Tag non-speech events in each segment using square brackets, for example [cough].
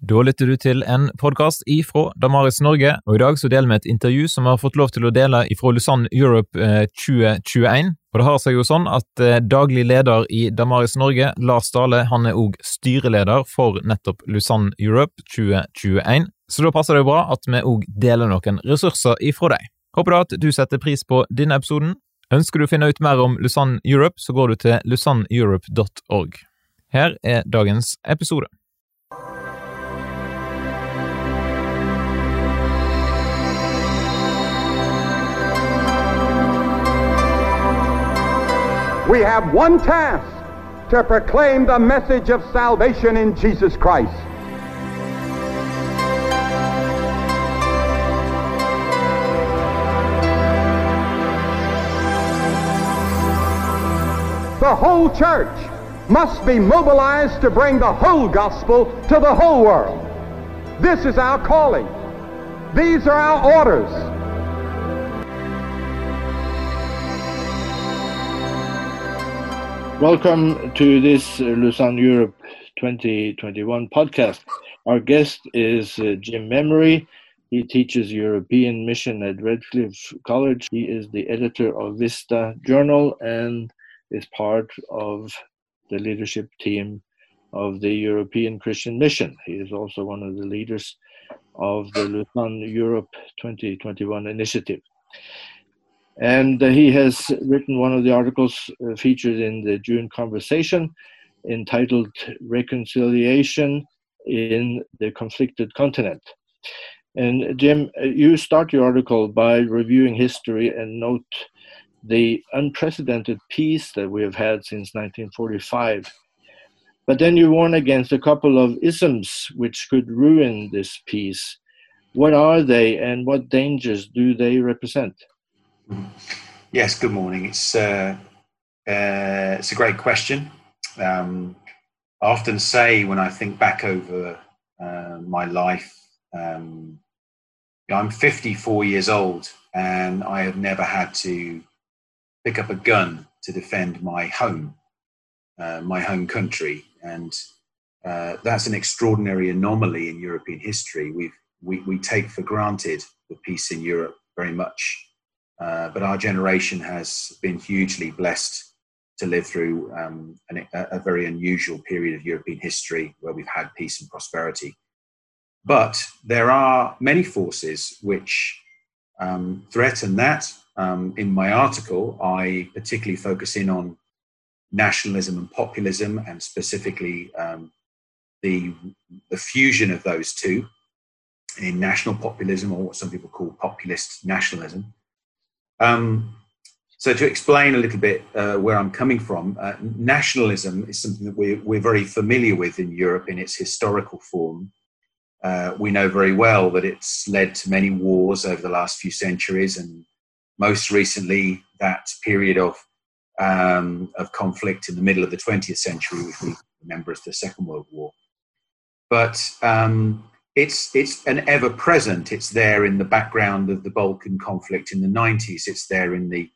Da lytter du til en podkast ifra Damaris Norge, og i dag så deler vi et intervju som vi har fått lov til å dele ifra Lusanne Europe 2021. Eh, og det har seg jo sånn at eh, daglig leder i Damaris Norge, Lars Dale, han er òg styreleder for nettopp Lusanne Europe 2021. Så da passer det jo bra at vi òg deler noen ressurser ifra deg. Håper da at du setter pris på denne episoden. Ønsker du å finne ut mer om Lusanne Europe, så går du til lusanneeurope.org. Her er dagens episode. We have one task to proclaim the message of salvation in Jesus Christ. The whole church must be mobilized to bring the whole gospel to the whole world. This is our calling. These are our orders. Welcome to this Lausanne Europe 2021 podcast. Our guest is uh, Jim Memory. He teaches European mission at Redcliffe College. He is the editor of Vista Journal and is part of the leadership team of the European Christian Mission. He is also one of the leaders of the Lausanne Europe 2021 initiative. And uh, he has written one of the articles uh, featured in the June conversation entitled Reconciliation in the Conflicted Continent. And Jim, uh, you start your article by reviewing history and note the unprecedented peace that we have had since 1945. But then you warn against a couple of isms which could ruin this peace. What are they and what dangers do they represent? Yes, good morning. It's uh, uh, it's a great question. Um, I often say when I think back over uh, my life, um, I'm 54 years old and I have never had to pick up a gun to defend my home, uh, my home country, and uh, that's an extraordinary anomaly in European history. We've, we we take for granted the peace in Europe very much uh, but our generation has been hugely blessed to live through um, an, a, very unusual period of European history where we've had peace and prosperity. But there are many forces which um, threaten that. Um, in my article, I particularly focus in on nationalism and populism, and specifically um, the, the fusion of those two in national populism, or what some people call populist nationalism. Um, so to explain a little bit uh, where I'm coming from, uh, nationalism is something that we're, we're very familiar with in Europe in its historical form. Uh, we know very well that it's led to many wars over the last few centuries, and most recently that period of um, of conflict in the middle of the 20th century, which we remember as the Second World War. But um, it's it's an ever present. It's there in the background of the Balkan conflict in the 90s. It's there in the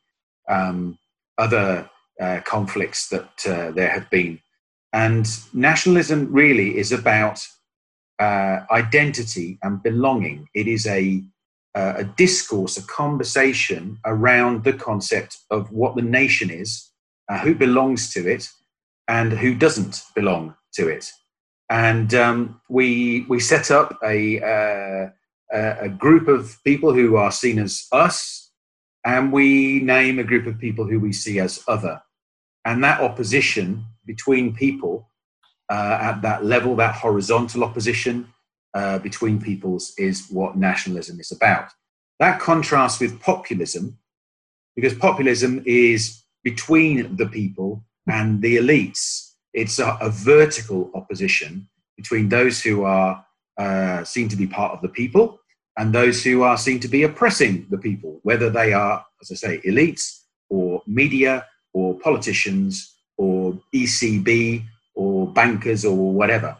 um, other uh, conflicts that uh, there have been. And nationalism really is about uh, identity and belonging. It is a a discourse, a conversation around the concept of what the nation is, uh, who belongs to it, and who doesn't belong to it and um, we we set up a, uh, a group of people who are seen as us, and we name a group of people who we see as other, and that opposition between people uh, at that level, that horizontal opposition uh, between peoples, is what nationalism is about. That contrasts with populism, because populism is between the people and the elites it's a, a vertical opposition between those who are uh, seen to be part of the people and those who are seen to be oppressing the people, whether they are, as I say, elites or media or politicians or ECB or bankers or whatever.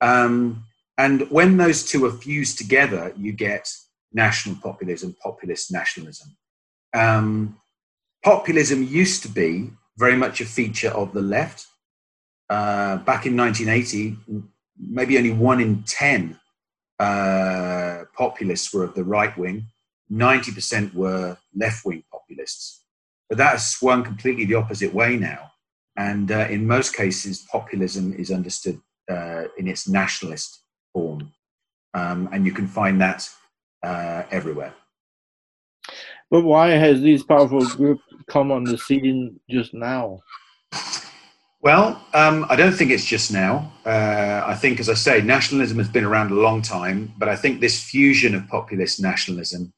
Um, and when those two are fused together, you get national populism, populist nationalism. Um, populism used to be very much a feature of the left uh, back in 1980, maybe only one in 10 uh, populists were of the right wing, 90% were left wing populists. But that has swung completely the opposite way now. And uh, in most cases, populism is understood uh, in its nationalist form. Um, and you can find that uh, everywhere. But why has these powerful groups come on the scene just now? Well, um, I don't think it's just now. Uh, I think, as I say, nationalism has been around a long time, but I think this fusion of populist nationalism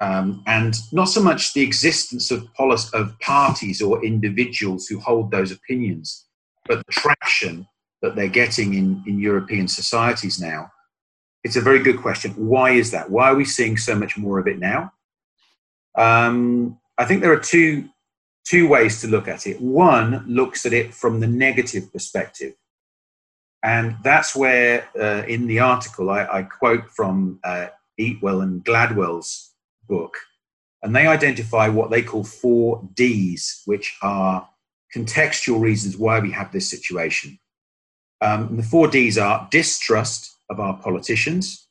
um, and not so much the existence of, of parties or individuals who hold those opinions, but the traction that they're getting in, in European societies now. It's a very good question. Why is that? Why are we seeing so much more of it now? Um, I think there are two two ways to look at it. One looks at it from the negative perspective. And that's where, uh, in the article, I, I quote from uh, Eatwell and Gladwell's book. And they identify what they call four Ds, which are contextual reasons why we have this situation. Um, the four Ds are distrust of our politicians,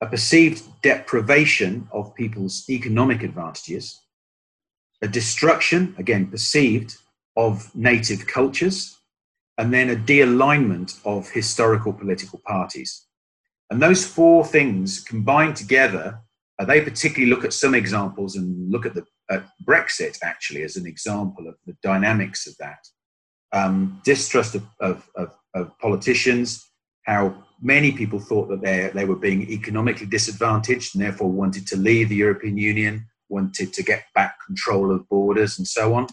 a perceived deprivation of people's economic advantages, a destruction, again perceived, of native cultures, and then a de alignment of historical political parties. And those four things combined together, uh, they particularly look at some examples and look at, the, at Brexit actually as an example of the dynamics of that. Um, distrust of, of, of, of politicians, how many people thought that they, they were being economically disadvantaged and therefore wanted to leave the European Union wanted to get back control of borders and so on.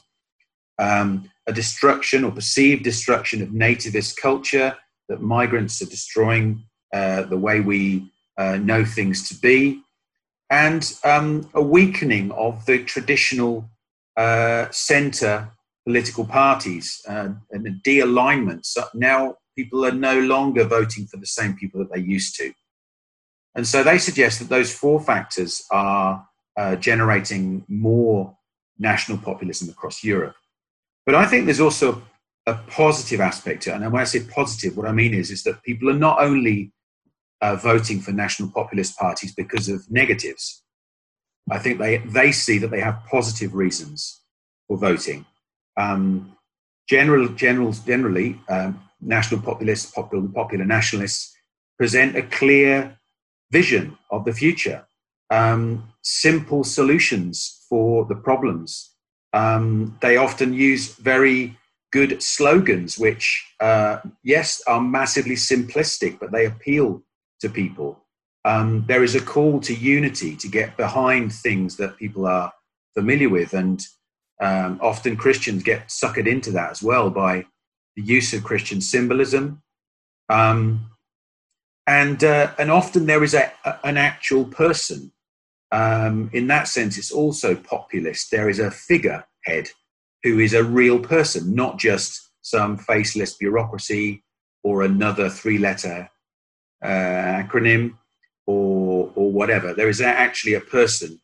Um, a destruction or perceived destruction of nativist culture, that migrants are destroying uh, the way we uh, know things to be, and um, a weakening of the traditional uh, centre political parties uh, and a de alignment. So now people are no longer voting for the same people that they used to. And so they suggest that those four factors are uh, generating more national populism across Europe. But I think there's also a positive aspect to it. And when I say positive, what I mean is, is that people are not only uh, voting for national populist parties because of negatives. I think they, they see that they have positive reasons for voting. Um, general, generals, generally, um, national populists, popular, popular nationalists present a clear vision of the future um, simple solutions for the problems. Um, they often use very good slogans, which, uh, yes, are massively simplistic, but they appeal to people. Um, there is a call to unity to get behind things that people are familiar with, and um, often Christians get suckered into that as well by the use of Christian symbolism. Um, and, uh, and often there is a, an actual person um, in that sense, it's also populist. There is a figurehead who is a real person, not just some faceless bureaucracy or another three letter uh, acronym or, or whatever. There is actually a person.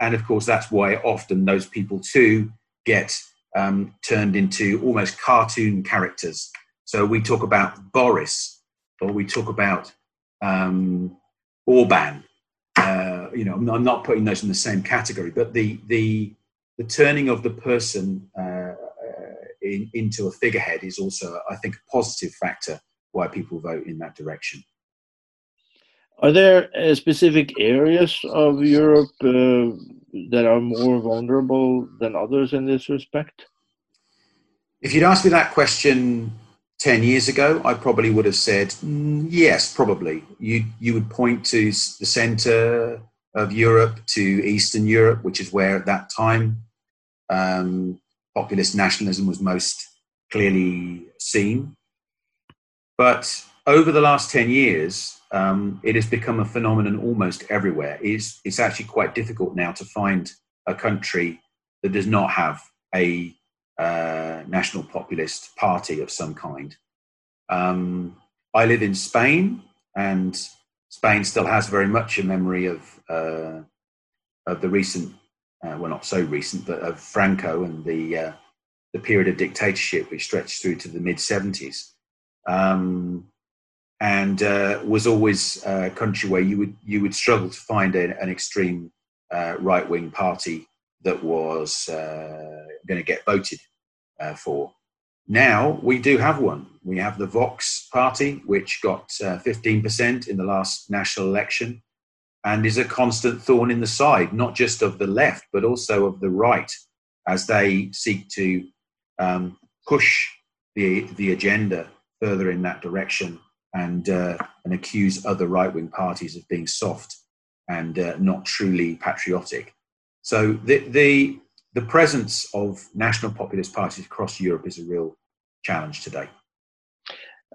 And of course, that's why often those people too get um, turned into almost cartoon characters. So we talk about Boris or we talk about um, Orban uh, you know, I'm not putting those in the same category, but the the the turning of the person uh, uh, in, into a figurehead is also, I think, a positive factor why people vote in that direction. Are there uh, specific areas of Europe uh, that are more vulnerable than others in this respect? If you'd asked me that question 10 years ago, I probably would have said, mm, yes, probably. You, you would point to the center of Europe, to Eastern Europe, which is where at that time um, populist nationalism was most clearly seen. But over the last 10 years, um, it has become a phenomenon almost everywhere. It's, it's actually quite difficult now to find a country that does not have a uh, national populist party of some kind. Um, I live in Spain, and Spain still has very much a memory of uh, of the recent, uh, well, not so recent, but of Franco and the uh, the period of dictatorship which stretched through to the mid seventies. Um, and uh, was always a country where you would you would struggle to find a, an extreme uh, right wing party that was uh, going to get voted for. Now we do have one. We have the Vox party, which got 15% in the last national election and is a constant thorn in the side, not just of the left, but also of the right, as they seek to um, push the, the agenda further in that direction and, uh, and accuse other right wing parties of being soft and uh, not truly patriotic. So the, the, the presence of national populist parties across Europe is a real challenge today.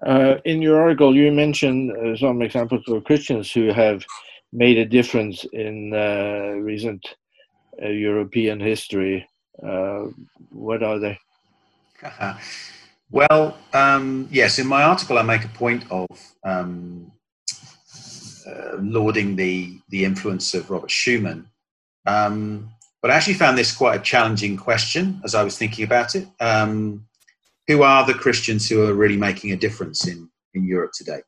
Uh, in your article, you mentioned uh, some examples of Christians who have made a difference in uh, recent uh, European history. Uh, what are they? [laughs] well, um, yes, in my article, I make a point of um, uh, lauding the, the influence of Robert Schuman. Um, but I actually found this quite a challenging question as I was thinking about it. Um, who are the Christians who are really making a difference in, in Europe today?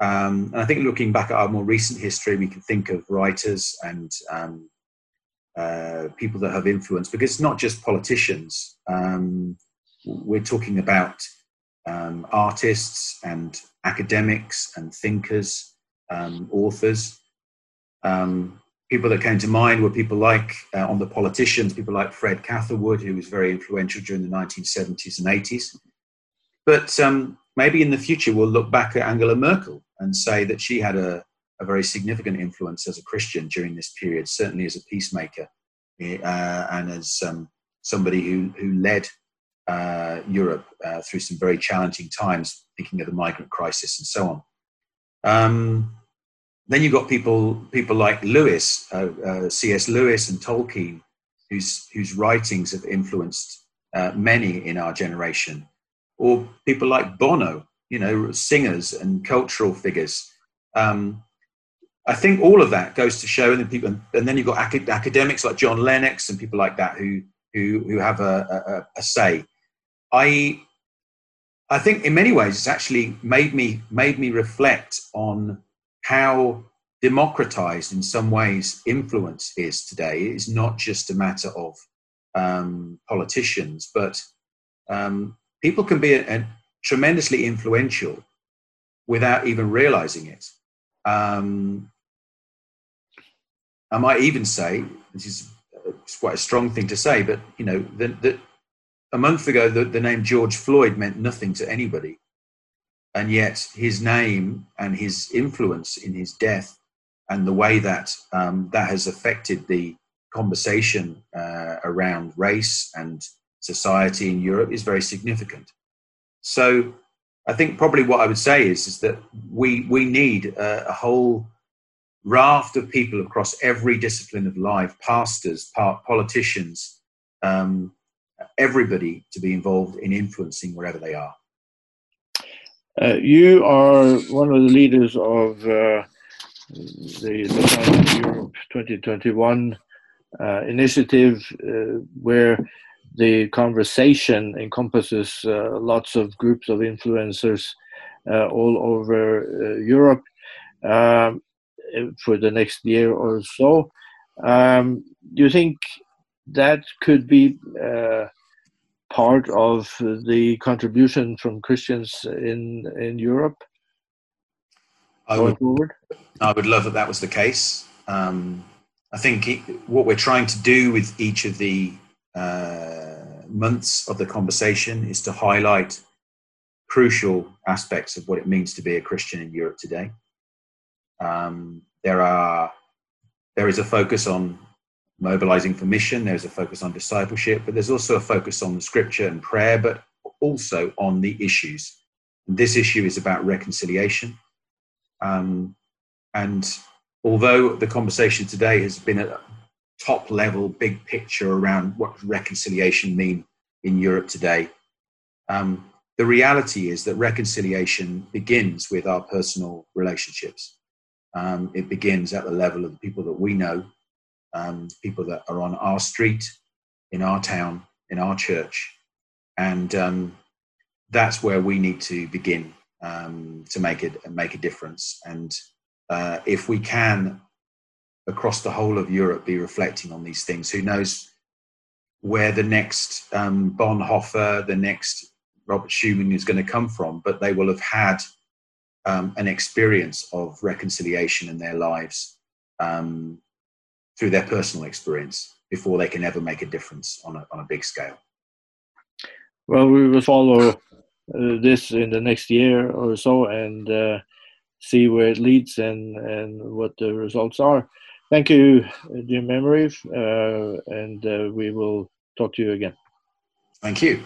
Um, and I think looking back at our more recent history, we can think of writers and um, uh, people that have influence because it's not just politicians. Um, we're talking about um, artists and academics and thinkers, um, authors. Um, people that came to mind were people like, uh, on the politicians, people like Fred Catherwood, who was very influential during the 1970s and 80s. But maybe in the future we'll look back at Angela Merkel and say that she had a, a very significant influence as a Christian during this period, certainly as a peacemaker eh, uh, and as um, somebody who, who led uh, Europe uh, through some very challenging times, thinking of the migrant crisis and so on. Um, then you've got people, people like Lewis, uh, uh, C.S. Lewis and Tolkien, whose, whose writings have influenced uh, many in our generation or people like Bono, you know, singers and cultural figures. Um, I think all of that goes to show, and then people, and then you've got acad- academics like John Lennox and people like that who who who have a, a, a, say. I I think in many ways it's actually made me made me reflect on how democratized in some ways influence is today. It's not just a matter of um, politicians, but um, people can be a, a tremendously influential without even realizing it. Um, I might even say this is quite a strong thing to say, but you know that a month ago the, the name George Floyd meant nothing to anybody, and yet his name and his influence in his death and the way that um, that has affected the conversation uh, around race and society in Europe is very significant. So I think probably what I would say is, is that we, we need a, a whole raft of people across every discipline of life, pastors, politicians, um, everybody to be involved in influencing wherever they are. Uh, you are one of the leaders of uh, the, Europe 2021 uh, initiative, uh, where the conversation encompasses uh, lots of groups of influencers uh, all over Europe um, for the next year or so. Um, do you think that could be part of the contribution from Christians in in Europe I would, forward? I would love that that was the case. Um, I think it, what we're trying to do with each of the uh, months of the conversation is to highlight crucial aspects of what it means to be a Christian in Europe today. Um, there are there is a focus on mobilizing for mission. There's a focus on discipleship, but there's also a focus on the scripture and prayer, but also on the issues. And this issue is about reconciliation. Um, and although the conversation today has been a, top level, big picture around what reconciliation mean in Europe today. Um, the reality is that reconciliation begins with our personal relationships. Um, it begins at the level of the people that we know, um, people that are on our street, in our town, in our church, and um, that's where we need to begin um, to make it make a difference. And uh, if we can, across the whole of Europe, be reflecting on these things, who knows where the next um, Bonhoeffer, the next Robert Schuman is going to come from, but they will have had um, an experience of reconciliation in their lives um, through their personal experience before they can ever make a difference on a, on a big scale. Well, we will follow uh, this in the next year or so and uh, see where it leads and, and what the results are. Thank you, Jim Memory, uh, and uh, we will talk to you again. Thank you.